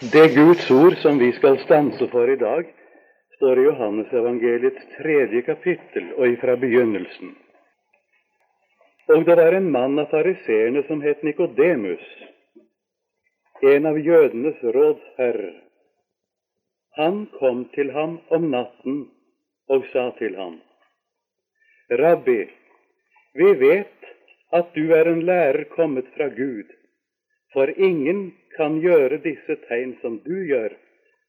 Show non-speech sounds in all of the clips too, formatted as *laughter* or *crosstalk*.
Det Guds ord som vi skal stanse for i dag, står i Johannesevangeliets tredje kapittel og ifra begynnelsen. Og det var en mann av fariseerne som het Nikodemus, en av jødenes rådsherrer. Han kom til ham om natten og sa til ham, Rabbi, vi vet at du er en lærer kommet fra Gud, for ingen kan gjøre disse tegn som du gjør,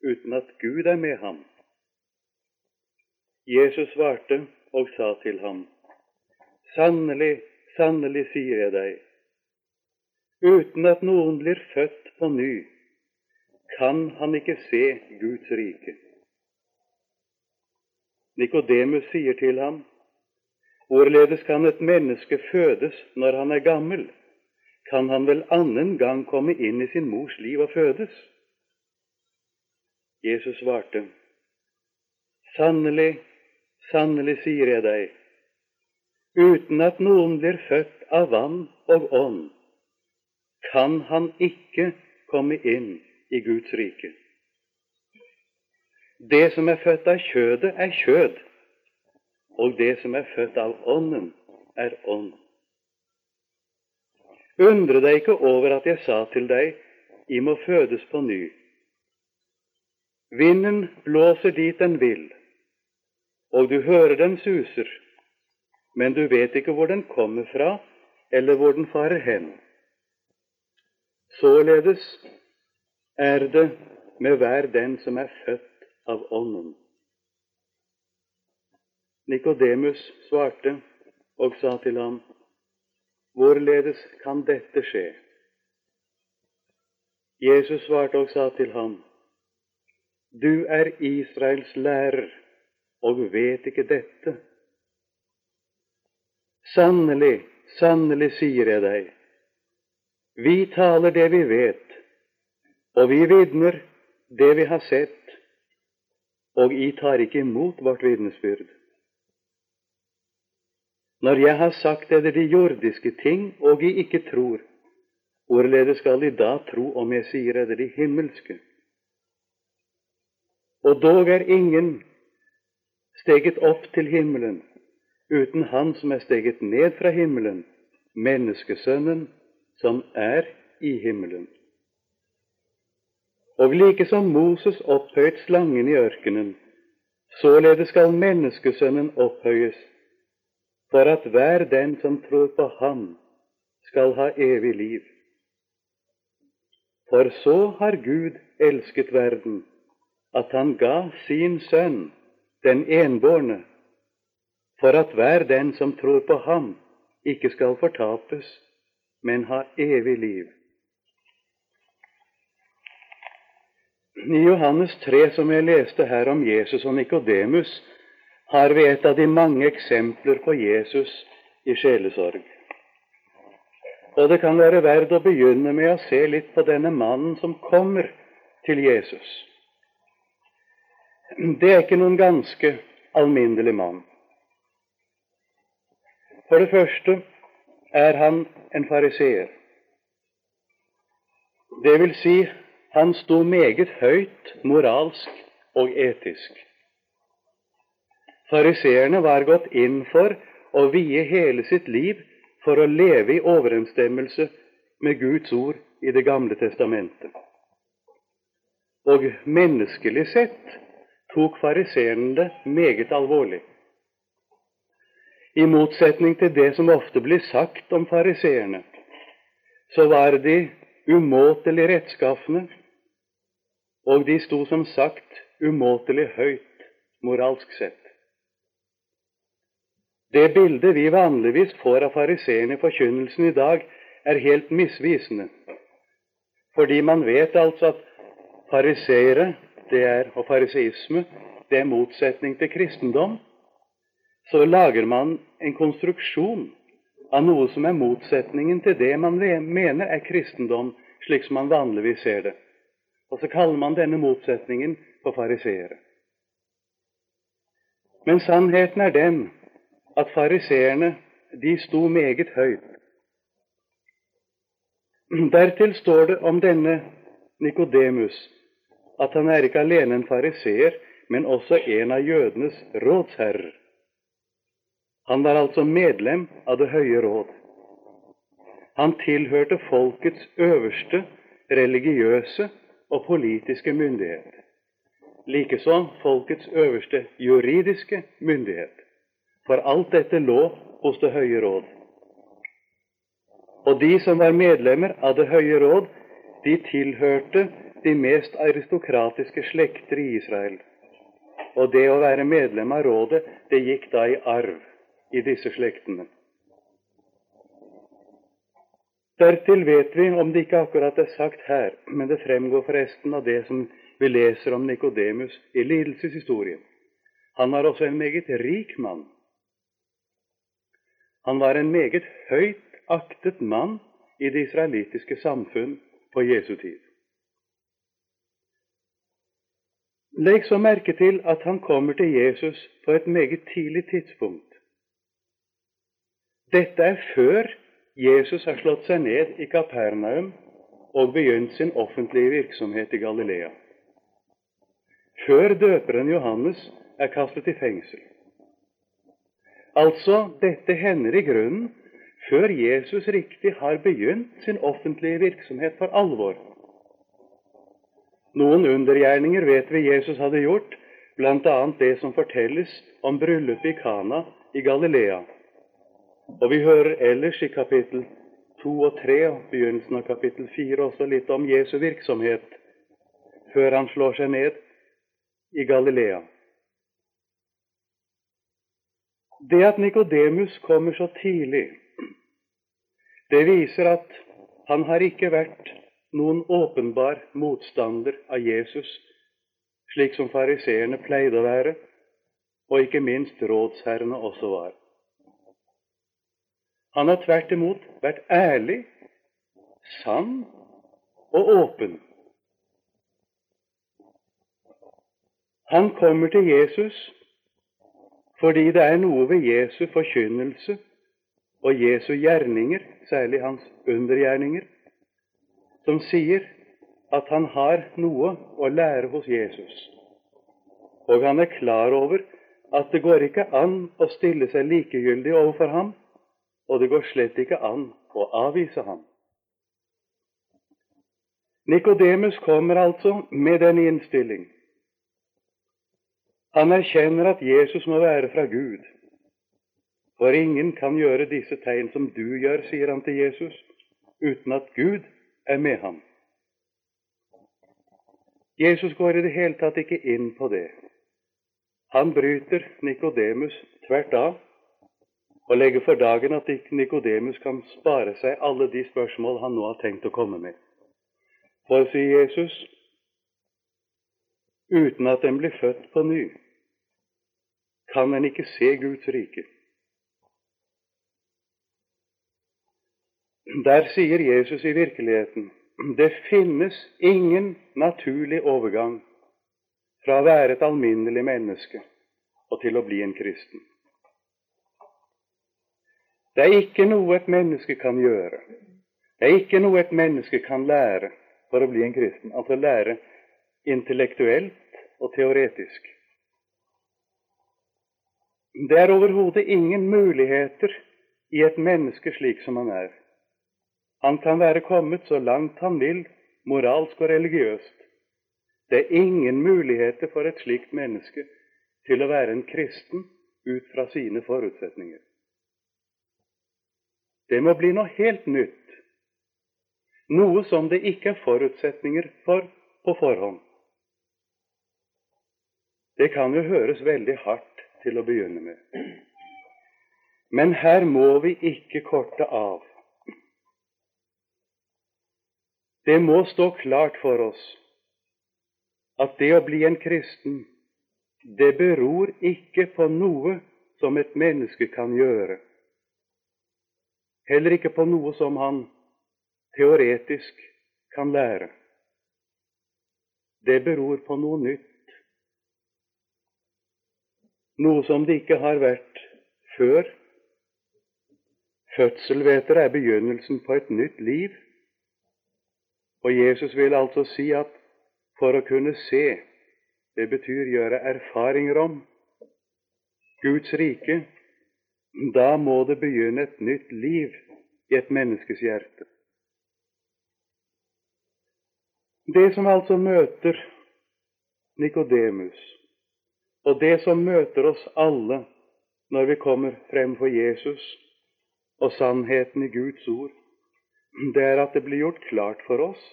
uten at Gud er med ham. Jesus svarte og sa til ham, Sannelig, sannelig sier jeg deg, uten at noen blir født på ny, kan han ikke se Guds rike. Nikodemus sier til ham, Hvorledes kan et menneske fødes når han er gammel? Kan han vel annen gang komme inn i sin mors liv og fødes? Jesus svarte, Sannelig, sannelig sier jeg deg, uten at noen blir født av vann og ånd, kan han ikke komme inn i Guds rike. Det som er født av kjødet, er kjød, og det som er født av ånden, er ånd. Undre deg ikke over at jeg sa til deg, I må fødes på ny. Vinden blåser dit den vil, og du hører den suser, men du vet ikke hvor den kommer fra, eller hvor den farer hen. Således er det med hver den som er født av Ånden. Nikodemus svarte og sa til ham, Hvorledes kan dette skje? Jesus svarte og sa til ham, Du er Israels lærer og vet ikke dette. Sannelig, sannelig sier jeg deg, vi taler det vi vet, og vi vitner det vi har sett, og I tar ikke imot vårt vitnesbyrd. Når jeg har sagt dere de jordiske ting, og I ikke tror, hvorledes skal De da tro om jeg sier dere de himmelske? Og dog er ingen steget opp til himmelen uten Han som er steget ned fra himmelen, menneskesønnen som er i himmelen. Og like som Moses opphøyet slangen i ørkenen, således skal menneskesønnen opphøyes for at hver den som tror på Ham, skal ha evig liv. For så har Gud elsket verden, at han ga sin sønn, den enbårne, for at hver den som tror på ham, ikke skal fortapes, men ha evig liv. I Johannes 3, som jeg leste her om Jesus og Nikodemus, har vi et av de mange eksempler på Jesus i sjelesorg. Og det kan være verdt å begynne med å se litt på denne mannen som kommer til Jesus. Det er ikke noen ganske alminnelig mann. For det første er han en fariseer. Det vil si, han sto meget høyt moralsk og etisk. Fariseerne var gått inn for å vie hele sitt liv for å leve i overensstemmelse med Guds ord i Det gamle testamentet. Og menneskelig sett tok fariseerne det meget alvorlig. I motsetning til det som ofte blir sagt om fariseerne, så var de umåtelig rettskafne, og de sto som sagt umåtelig høyt moralsk sett. Det bildet vi vanligvis får av fariseerne i forkynnelsen i dag, er helt misvisende. Fordi man vet altså at fariseere og fariseisme det er motsetning til kristendom, så lager man en konstruksjon av noe som er motsetningen til det man mener er kristendom, slik som man vanligvis ser det. Og så kaller man denne motsetningen for fariseere. Men sannheten er den at fariseerne de sto meget høyt. Dertil står det om denne Nikodemus at han er ikke alene en fariseer, men også en av jødenes rådsherrer. Han var altså medlem av Det høye råd. Han tilhørte folkets øverste religiøse og politiske myndighet. Likeså folkets øverste juridiske myndighet. For alt dette lå hos Det høye råd. Og de som var medlemmer av Det høye råd, de tilhørte de mest aristokratiske slekter i Israel. Og det å være medlem av rådet, det gikk da i arv i disse slektene. Dertil vet vi, om det ikke akkurat er sagt her, men det fremgår forresten av det som vi leser om Nikodemus i lidelseshistorien. Han var også en meget rik mann. Han var en meget høyt aktet mann i det israelittiske samfunn på Jesu tid. Legg så merke til at han kommer til Jesus på et meget tidlig tidspunkt. Dette er før Jesus har slått seg ned i Kapernaum og begynt sin offentlige virksomhet i Galilea. Før døperen Johannes er kastet i fengsel. Altså, dette hender i grunnen før Jesus riktig har begynt sin offentlige virksomhet for alvor. Noen undergjerninger vet vi Jesus hadde gjort, bl.a. det som fortelles om bryllupet i Kana i Galilea. Og vi hører ellers i kapittel 2 og 3 og begynnelsen av kapittel 4 også litt om Jesu virksomhet før han slår seg ned i Galilea. Det at Nikodemus kommer så tidlig, det viser at han har ikke vært noen åpenbar motstander av Jesus, slik som fariseerne pleide å være, og ikke minst rådsherrene også var. Han har tvert imot vært ærlig, sann og åpen. Han kommer til Jesus fordi det er noe ved Jesu forkynnelse og Jesu gjerninger, særlig hans undergjerninger, som sier at han har noe å lære hos Jesus. Og han er klar over at det går ikke an å stille seg likegyldig overfor ham, og det går slett ikke an å avvise ham. Nikodemus kommer altså med den innstilling. Han erkjenner at Jesus må være fra Gud. For ingen kan gjøre disse tegn som du gjør, sier han til Jesus, uten at Gud er med ham. Jesus går i det hele tatt ikke inn på det. Han bryter Nikodemus tvert av og legger for dagen at Nikodemus kan spare seg alle de spørsmål han nå har tenkt å komme med. For, sier Jesus, uten at en blir født på ny, kan en ikke se Guds rike. Der sier Jesus i virkeligheten det finnes ingen naturlig overgang fra å være et alminnelig menneske og til å bli en kristen. Det er ikke noe et menneske kan gjøre. Det er ikke noe et menneske kan lære for å bli en kristen, altså lære intellektuelt og teoretisk. Det er overhodet ingen muligheter i et menneske slik som han er. Han kan være kommet så langt han vil, moralsk og religiøst. Det er ingen muligheter for et slikt menneske til å være en kristen ut fra sine forutsetninger. Det må bli noe helt nytt, noe som det ikke er forutsetninger for på forhånd. Det kan jo høres veldig hardt til å begynne med. Men her må vi ikke korte av. Det må stå klart for oss at det å bli en kristen, det beror ikke på noe som et menneske kan gjøre. Heller ikke på noe som han teoretisk kan lære. Det beror på noe nytt. Noe som det ikke har vært før. Fødsel, vet dere, er begynnelsen på et nytt liv. Og Jesus vil altså si at for å kunne se. Det betyr gjøre erfaringer om Guds rike. Da må det begynne et nytt liv i et menneskes hjerte. Det som altså møter Nikodemus, og det som møter oss alle når vi kommer frem for Jesus og sannheten i Guds ord, det er at det blir gjort klart for oss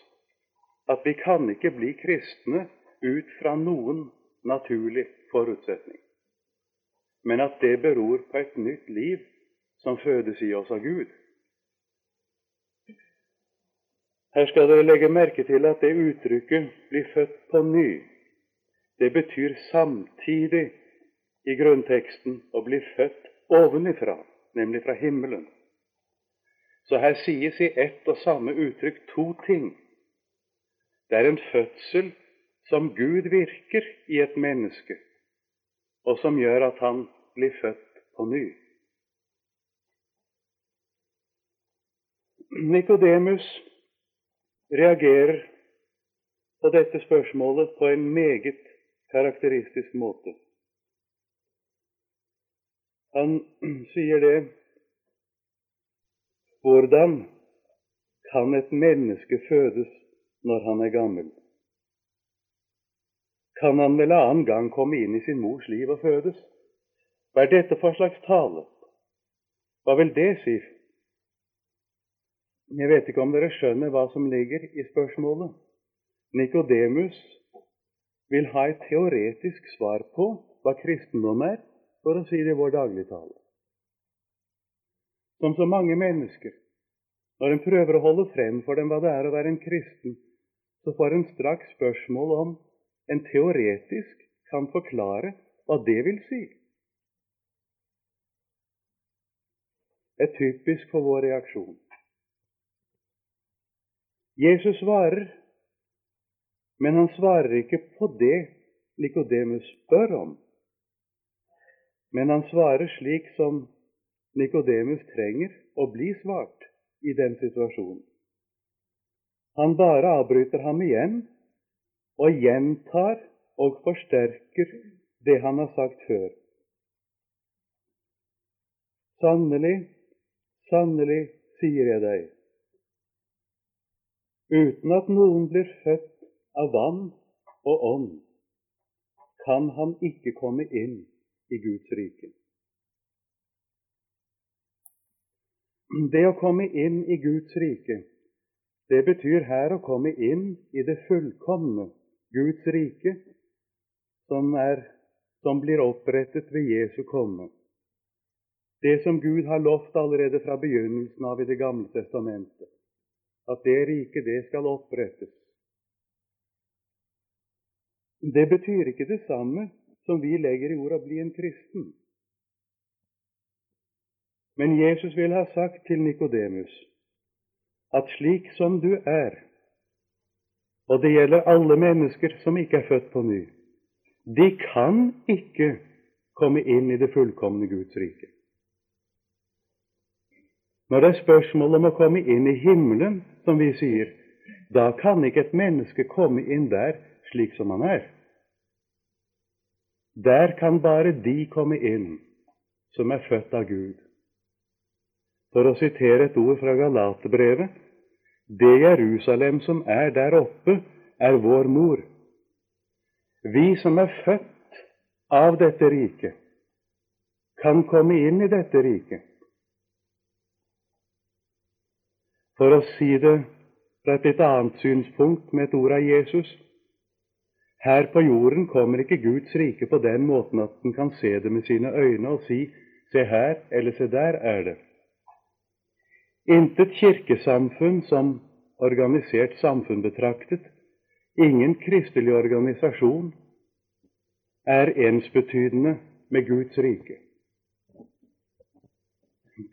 at vi kan ikke bli kristne ut fra noen naturlig forutsetning, men at det beror på et nytt liv som fødes i oss av Gud. Her skal dere legge merke til at det uttrykket blir født på ny' det betyr samtidig i grunnteksten å bli født ovenifra, nemlig fra himmelen. Så her sies i ett og samme uttrykk to ting. Det er en fødsel som Gud virker i et menneske, og som gjør at han blir født på ny. Nikodemus reagerer på dette spørsmålet på en meget karakteristisk måte. Han *clears throat* sier det Hvordan kan et menneske fødes når han er gammel? Kan han vel annen gang komme inn i sin mors liv og fødes? Hva er dette for slags tale? Hva vil det si? Jeg vet ikke om dere skjønner hva som ligger i spørsmålet. Nikodemus vil ha et teoretisk svar på hva kristendom er, for å si det i vår dagligtale. Som så mange mennesker, når en prøver å holde frem for dem hva det er å være en kristen, så får en straks spørsmål om en teoretisk kan forklare hva det vil si. Det er typisk for vår reaksjon. Jesus svarer, men han svarer ikke på det Nikodemus spør om. Men han svarer slik som Nikodemus trenger å bli svart i den situasjonen. Han bare avbryter ham igjen og gjentar og forsterker det han har sagt før. Sannelig, sannelig sier jeg deg, Uten at noen blir født av vann og ånd, kan han ikke komme inn i Guds rike. Det å komme inn i Guds rike, det betyr her å komme inn i det fullkomne Guds rike, som, er, som blir opprettet ved Jesu komme. Det som Gud har lovt allerede fra begynnelsen av i Det gamle testamentet at det riket, det skal opprettes. Det betyr ikke det samme som vi legger i ordet 'bli en kristen'. Men Jesus vil ha sagt til Nikodemus at slik som du er, og det gjelder alle mennesker som ikke er født på ny, de kan ikke komme inn i det fullkomne Guds rike. Når det er spørsmål om å komme inn i himmelen, som vi sier, da kan ikke et menneske komme inn der slik som han er. Der kan bare de komme inn som er født av Gud. For å sitere et ord fra Galatebrevet det Jerusalem som er der oppe, er vår mor. Vi som er født av dette riket, kan komme inn i dette riket. For å si det fra et litt annet synspunkt med et ord av Jesus her på jorden kommer ikke Guds rike på den måten at den kan se det med sine øyne og si 'se her' eller 'se der er det'. Intet kirkesamfunn som organisert samfunn betraktet, ingen kristelig organisasjon, er ensbetydende med Guds rike.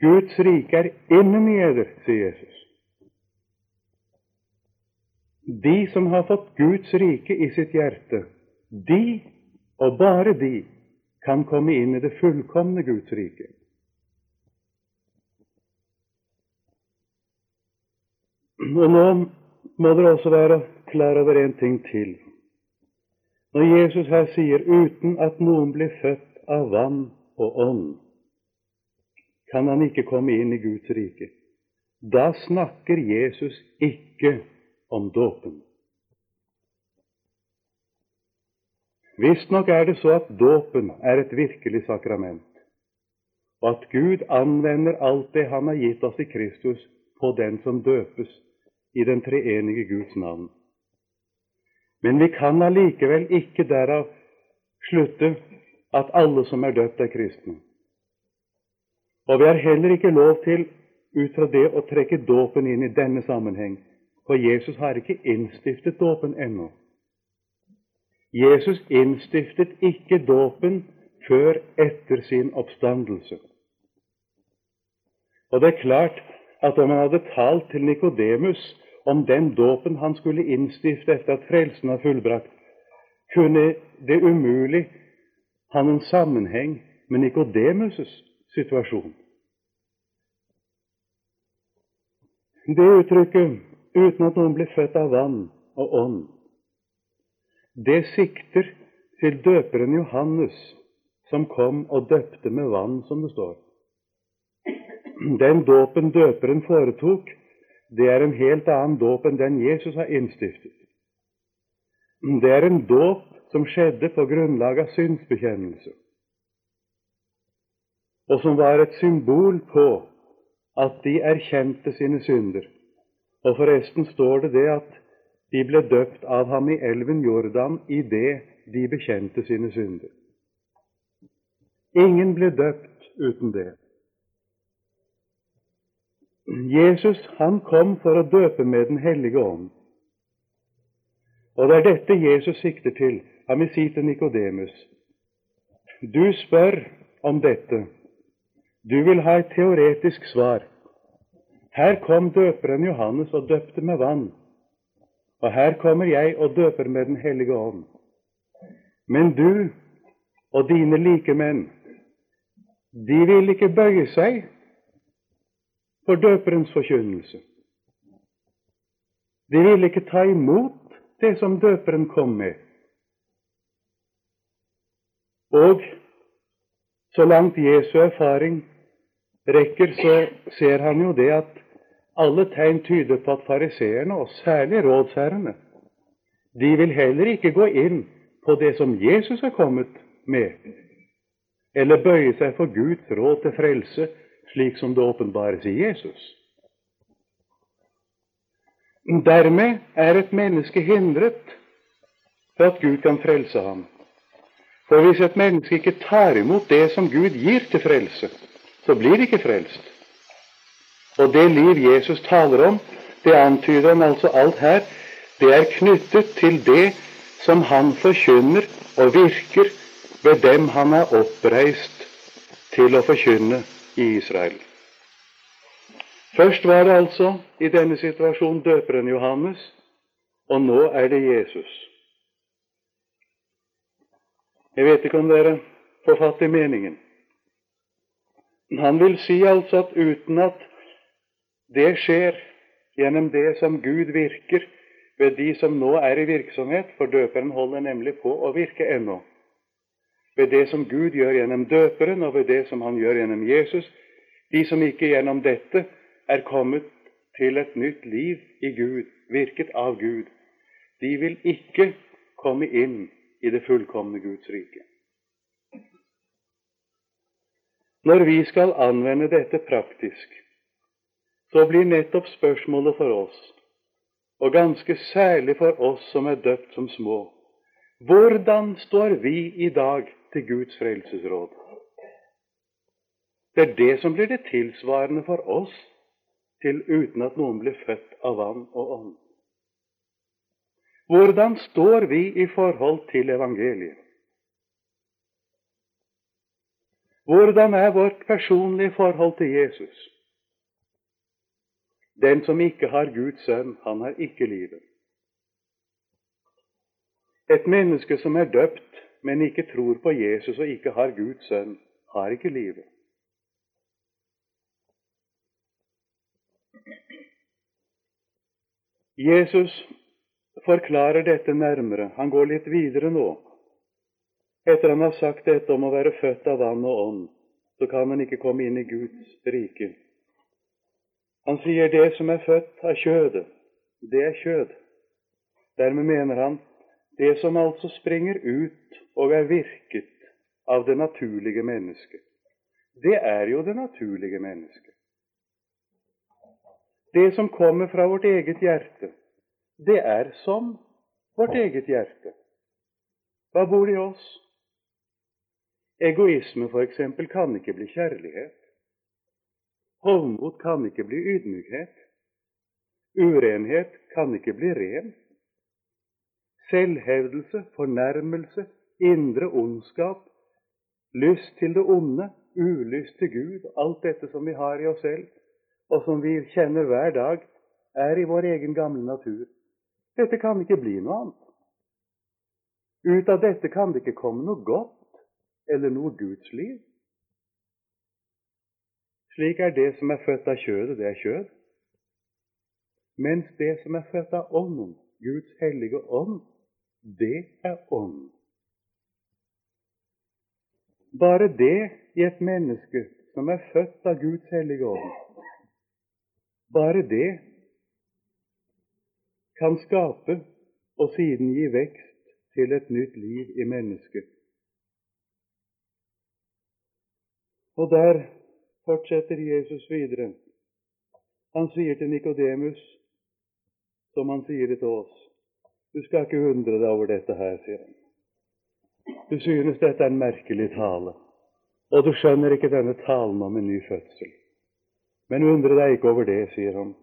Guds rike er innen i eder, sier Jesus. De som har fått Guds rike i sitt hjerte, de, og bare de, kan komme inn i det fullkomne Guds rike. Og nå må dere også være klar over en ting til. Når Jesus her sier 'uten at noen blir født av vann og ånd', kan han ikke komme inn i Guds rike. Da snakker Jesus ikke om dåpen. Visstnok er det så at dåpen er et virkelig sakrament, og at Gud anvender alt det Han har gitt oss i Kristus, på den som døpes i den treenige Guds navn. Men vi kan allikevel ikke derav slutte at alle som er døpt, er kristne. Og vi har heller ikke lov til ut fra det å trekke dåpen inn i denne sammenheng, for Jesus har ikke innstiftet dåpen ennå. Jesus innstiftet ikke dåpen før etter sin oppstandelse. Og det er klart at om han hadde talt til Nikodemus om den dåpen han skulle innstifte etter at frelsen var fullbrakt, kunne det umulig ha noen sammenheng med Nikodemus' situasjon. Det uttrykket 'uten at noen blir født av vann og ånd' det sikter til døperen Johannes, som kom og døpte med vann, som det står. Den dåpen døperen foretok, det er en helt annen dåp enn den Jesus har innstiftet. Det er en dåp som skjedde på grunnlag av synsbekjennelse, og som var et symbol på at de erkjente sine synder. Og forresten står det det at de ble døpt av ham i elven Jordan idet de bekjente sine synder. Ingen ble døpt uten det. Jesus han kom for å døpe med Den hellige ånd. Og det er dette Jesus sikter til. Han vil si til Nikodemus Du spør om dette. Du vil ha et teoretisk svar. Her kom døperen Johannes og døpte med vann. Og her kommer jeg og døper med Den hellige ånd. Men du og dine likemenn, de vil ikke bøye seg for døperens forkynnelse. De vil ikke ta imot det som døperen kom med. Og så langt Jesu erfaring rekker, så ser han jo det at alle tegn tyder på at fariseerne, og særlig rådsherrene, de vil heller ikke gå inn på det som Jesus er kommet med, eller bøye seg for Guds råd til frelse, slik som det åpenbares i Jesus. Dermed er et menneske hindret for at Gud kan frelse ham. For hvis et menneske ikke tar imot det som Gud gir til frelse, så blir det ikke frelst. Og det liv Jesus taler om, det antyder han altså alt her, det er knyttet til det som han forkynner og virker ved dem han er oppreist til å forkynne i Israel. Først var det altså i denne situasjonen døperen Johannes, og nå er det Jesus. Jeg vet ikke om dere får fatt i meningen. Han vil si altså at uten at det skjer gjennom det som Gud virker ved de som nå er i virksomhet, for døperen holder nemlig på å virke ennå. Ved det som Gud gjør gjennom døperen, og ved det som han gjør gjennom Jesus. De som ikke gjennom dette er kommet til et nytt liv i Gud, virket av Gud, de vil ikke komme inn i det fullkomne Guds rike. Når vi skal anvende dette praktisk, så blir nettopp spørsmålet for oss, og ganske særlig for oss som er døpt som små, hvordan står vi i dag til Guds frelsesråd? Det er det som blir det tilsvarende for oss til uten at noen blir født av vann og ånd. Hvordan står vi i forhold til evangeliet? Hvordan er vårt personlige forhold til Jesus? Den som ikke har Guds sønn, han har ikke livet. Et menneske som er døpt, men ikke tror på Jesus og ikke har Guds sønn, har ikke livet. Jesus forklarer dette nærmere. Han går litt videre nå. Etter han har sagt dette om å være født av vann og ånd, så kan han ikke komme inn i Guds rike. Han sier det som er født av kjødet, det er kjød. Dermed mener han det som altså springer ut og er virket av det naturlige mennesket. Det er jo det naturlige mennesket. Det som kommer fra vårt eget hjerte, det er som vårt eget hjerte. Hva bor i oss? Egoisme, eksempel, kan ikke bli kjærlighet. Hovmot kan ikke bli ydmykhet. Urenhet kan ikke bli ren. Selvhevdelse, fornærmelse, indre ondskap, lyst til det onde, ulyst til Gud, alt dette som vi har i oss selv, og som vi kjenner hver dag, er i vår egen gamle natur. Dette kan ikke bli noe annet. Ut av dette kan det ikke komme noe godt eller noe Guds liv. Slik er det som er født av kjødet, det er kjød. Mens det som er født av Ånden, Guds hellige ånd, det er ånd. Bare det i et menneske som er født av Guds hellige ånd, bare det kan skape og siden gi vekst til et nytt liv i mennesket. Og der fortsetter Jesus videre. Han sier til Nikodemus, som han sier det til oss, du skal ikke undre deg over dette her, sier han. Du synes dette er en merkelig tale, og du skjønner ikke denne talen om en ny fødsel. Men undre deg ikke over det, sier han,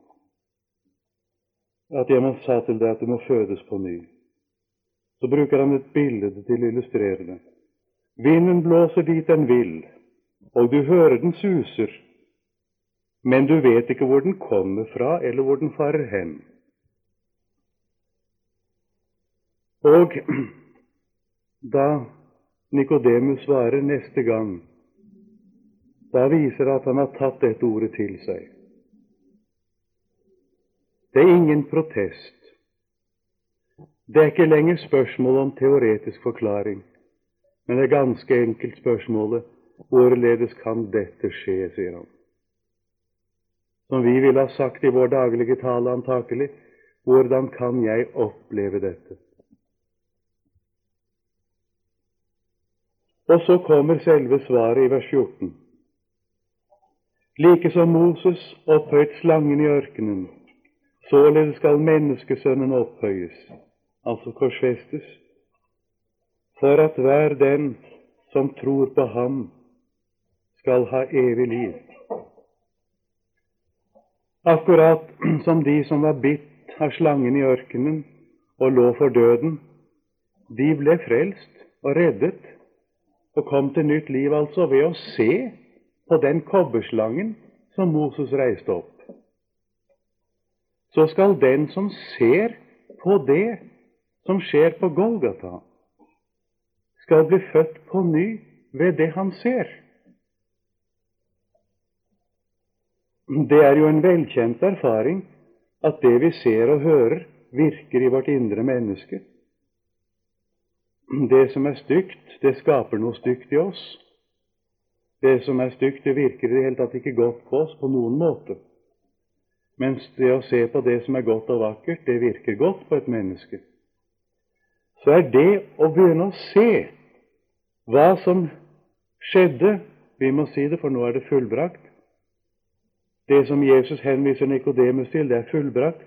at jeg sa til deg at du må fødes på ny. Så bruker han et bilde til å illustrere det. Vinden blåser dit den vil, og du hører den suser, men du vet ikke hvor den kommer fra, eller hvor den farer hen. Og *clears throat* da Nikodemus svarer neste gang, da viser det at han har tatt dette ordet til seg. Det er ingen protest. Det er ikke lenger spørsmål om teoretisk forklaring, men det er ganske enkelt spørsmålet Hvorledes kan dette skje, sier han. Som vi ville ha sagt i vår daglige tale antakelig, hvordan kan jeg oppleve dette? Og så kommer selve svaret i vers 14. Like som Moses opphøyt slangen i ørkenen, således skal menneskesønnen opphøyes, altså korsfestes, for at hver den som tror på ham, skal ha evig liv. Akkurat som de som var bitt av slangen i ørkenen og lå for døden, de ble frelst og reddet og kom til nytt liv altså ved å se på den kobberslangen som Moses reiste opp. Så skal den som ser på det som skjer på Golgata, skal bli født på ny ved det han ser. Det er jo en velkjent erfaring at det vi ser og hører, virker i vårt indre menneske. Det som er stygt, det skaper noe stygt i oss. Det som er stygt, det virker i det hele tatt ikke godt på oss på noen måte. Mens det å se på det som er godt og vakkert, det virker godt på et menneske. Så er det å begynne å se hva som skjedde Vi må si det, for nå er det fullbrakt det som Jesus henviser Nikodemus til, det er fullbrakt.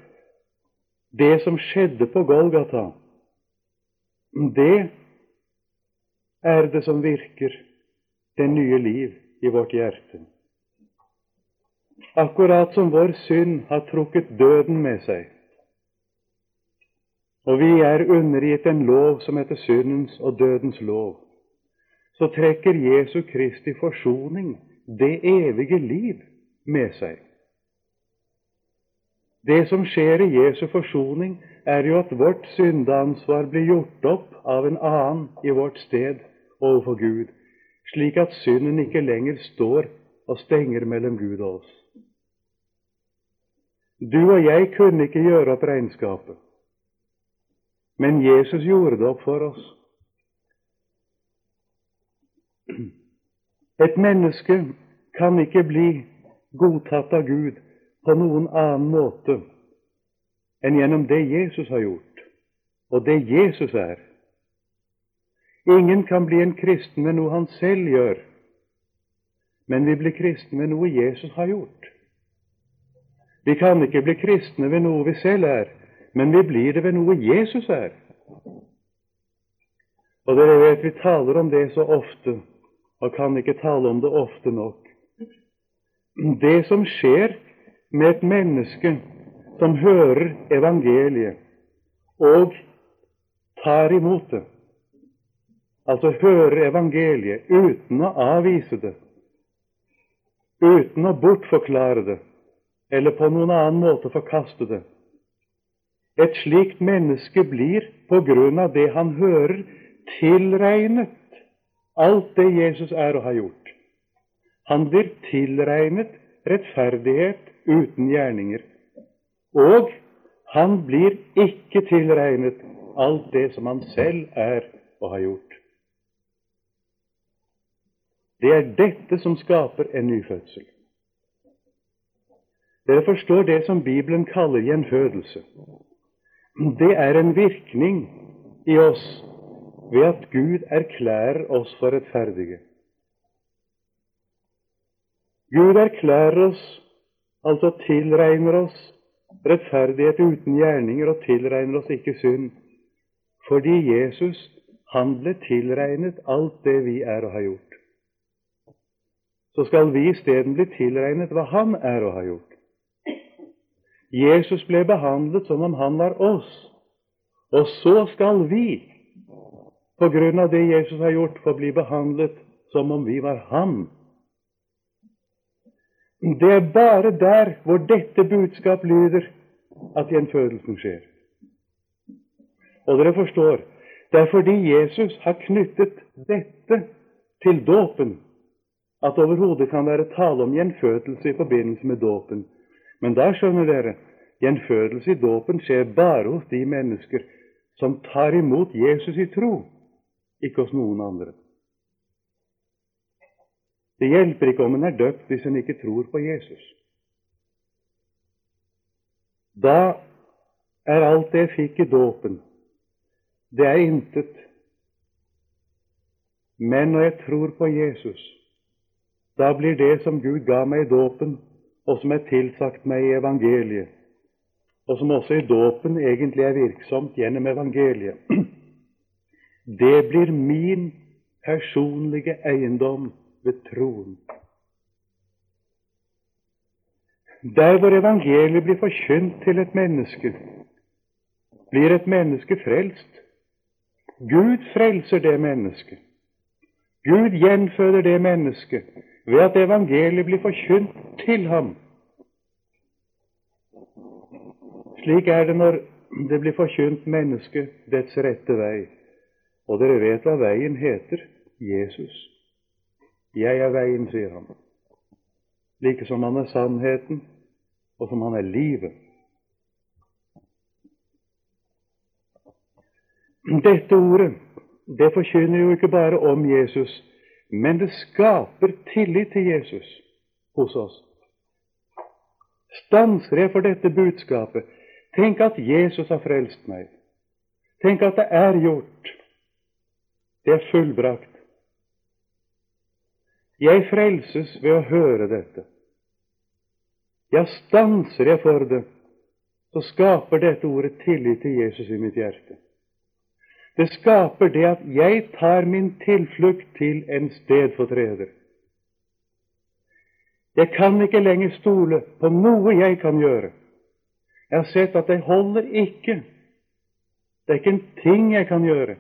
Det som skjedde på Golgata, det er det som virker det nye liv i vårt hjerte. Akkurat som vår synd har trukket døden med seg, og vi er undergitt en lov som heter syndens og dødens lov, så trekker Jesu Kristi forsoning det evige liv med seg. Det som skjer i Jesu forsoning, er jo at vårt syndeansvar blir gjort opp av en annen i vårt sted overfor Gud, slik at synden ikke lenger står og stenger mellom Gud og oss. Du og jeg kunne ikke gjøre opp regnskapet. Men Jesus gjorde det opp for oss. Et menneske kan ikke bli godtatt av Gud på noen annen måte enn gjennom det Jesus har gjort, og det Jesus er. Ingen kan bli en kristen med noe han selv gjør, men vi blir kristne ved noe Jesus har gjort. Vi kan ikke bli kristne ved noe vi selv er, men vi blir det ved noe Jesus er. Og dere vet vi taler om det så ofte, og kan ikke tale om det ofte nok. Det som skjer med et menneske som hører evangeliet og tar imot det, altså hører evangeliet uten å avvise det, uten å bortforklare det eller på noen annen måte forkaste det. Et slikt menneske blir på grunn av det han hører, tilregnet alt det Jesus er og har gjort. Han blir tilregnet rettferdighet uten gjerninger. Og han blir ikke tilregnet alt det som han selv er og har gjort. Det er dette som skaper en nyfødsel. Dere forstår det som Bibelen kaller gjenfødelse. Det er en virkning i oss ved at Gud erklærer oss for rettferdige. Gud erklærer oss, altså tilregner oss, rettferdighet uten gjerninger og tilregner oss ikke synd, fordi Jesus, han ble tilregnet alt det vi er og har gjort. Så skal vi isteden bli tilregnet hva han er og har gjort. Jesus ble behandlet som om han var oss, og så skal vi på grunn av det Jesus har gjort, få bli behandlet som om vi var ham. Det er bare der hvor dette budskap lyder, at gjenfødelsen skjer. Og dere forstår, det er fordi Jesus har knyttet dette til dåpen, at det overhodet kan være tale om gjenfødelse i forbindelse med dåpen. Men da skjønner dere, gjenfødelse i dåpen skjer bare hos de mennesker som tar imot Jesus i tro ikke hos noen andre. Det hjelper ikke om en er døpt hvis en ikke tror på Jesus. Da er alt det jeg fikk i dåpen, det er intet. Men når jeg tror på Jesus, da blir det som Gud ga meg i dåpen, og som er tilsagt meg i evangeliet, og som også i dåpen egentlig er virksomt gjennom evangeliet, *clears throat* Det blir min personlige eiendom ved troen. Der hvor evangeliet blir forkynt til et menneske, blir et menneske frelst. Gud frelser det mennesket. Gud gjenføder det mennesket ved at evangeliet blir forkynt til ham. Slik er det når det blir forkynt mennesket dets rette vei. Og dere vet hva veien heter Jesus. Jeg er veien, sier han. Like som han er sannheten, og som han er livet. Dette ordet det forkynner jo ikke bare om Jesus, men det skaper tillit til Jesus hos oss. Stanser jeg for dette budskapet? Tenk at Jesus har frelst meg. Tenk at det er gjort. Det er fullbrakt. Jeg frelses ved å høre dette. Ja, stanser jeg for det, så skaper dette ordet tillit til Jesus i mitt hjerte. Det skaper det at jeg tar min tilflukt til en stedfortreder. Jeg kan ikke lenger stole på noe jeg kan gjøre. Jeg har sett at det holder ikke. Det er ikke en ting jeg kan gjøre.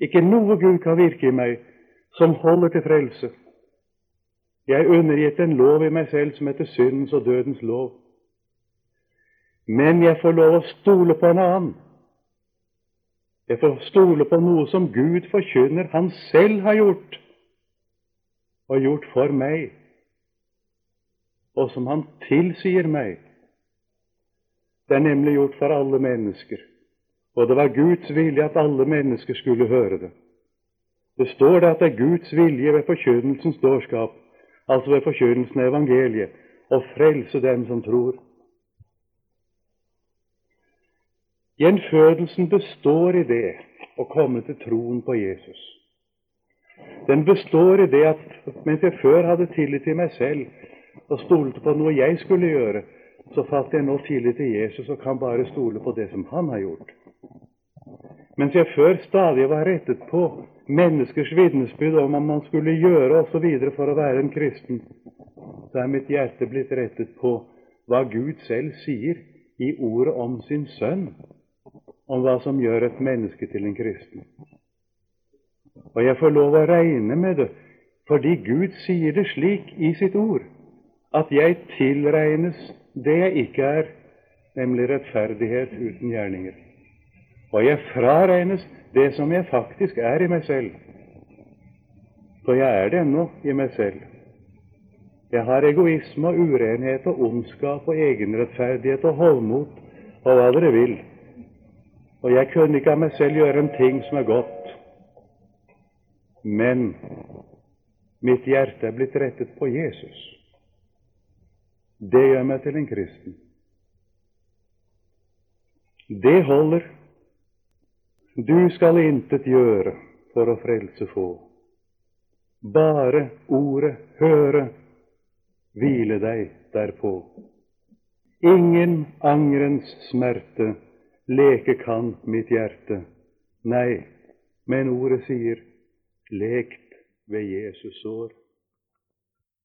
Ikke noe Gud kan virke i meg som holder til frelse. Jeg er undergitt en lov i meg selv som heter syndens og dødens lov. Men jeg får lov å stole på en annen. Jeg får stole på noe som Gud forkynner Han selv har gjort, og gjort for meg, og som Han tilsier meg. Det er nemlig gjort for alle mennesker, Og det var Guds vilje at alle mennesker skulle høre det. Det står det at det er Guds vilje ved forkynnelsens dårskap, altså ved forkynnelsen av evangeliet, og frelse dem som tror. Gjenfødelsen består i det å komme til troen på Jesus. Den består i det at mens jeg før hadde tillit til meg selv og stolte på noe jeg skulle gjøre, så falt jeg nå tillit til Jesus og kan bare stole på det som han har gjort. Mens jeg før stadig var rettet på menneskers vitnesbyrd om hva man skulle gjøre osv. for å være en kristen, så er mitt hjerte blitt rettet på hva Gud selv sier i ordet om sin sønn, om hva som gjør et menneske til en kristen. Og jeg får lov å regne med det, fordi Gud sier det slik i sitt ord, at jeg tilregnes det jeg ikke er, nemlig rettferdighet uten gjerninger. Og jeg fraregnes det som jeg faktisk er i meg selv. For jeg er det ennå i meg selv. Jeg har egoisme og urenhet og ondskap og egenrettferdighet og hovmot og hva dere vil. Og jeg kunne ikke av meg selv gjøre en ting som er godt. Men mitt hjerte er blitt rettet på Jesus. Det gjør meg til en kristen. Det holder. Du skal intet gjøre for å frelse få. Bare ordet høre, hvile deg derpå. Ingen angrens smerte leke kan mitt hjerte. Nei, men ordet sier, lekt ved Jesus sår.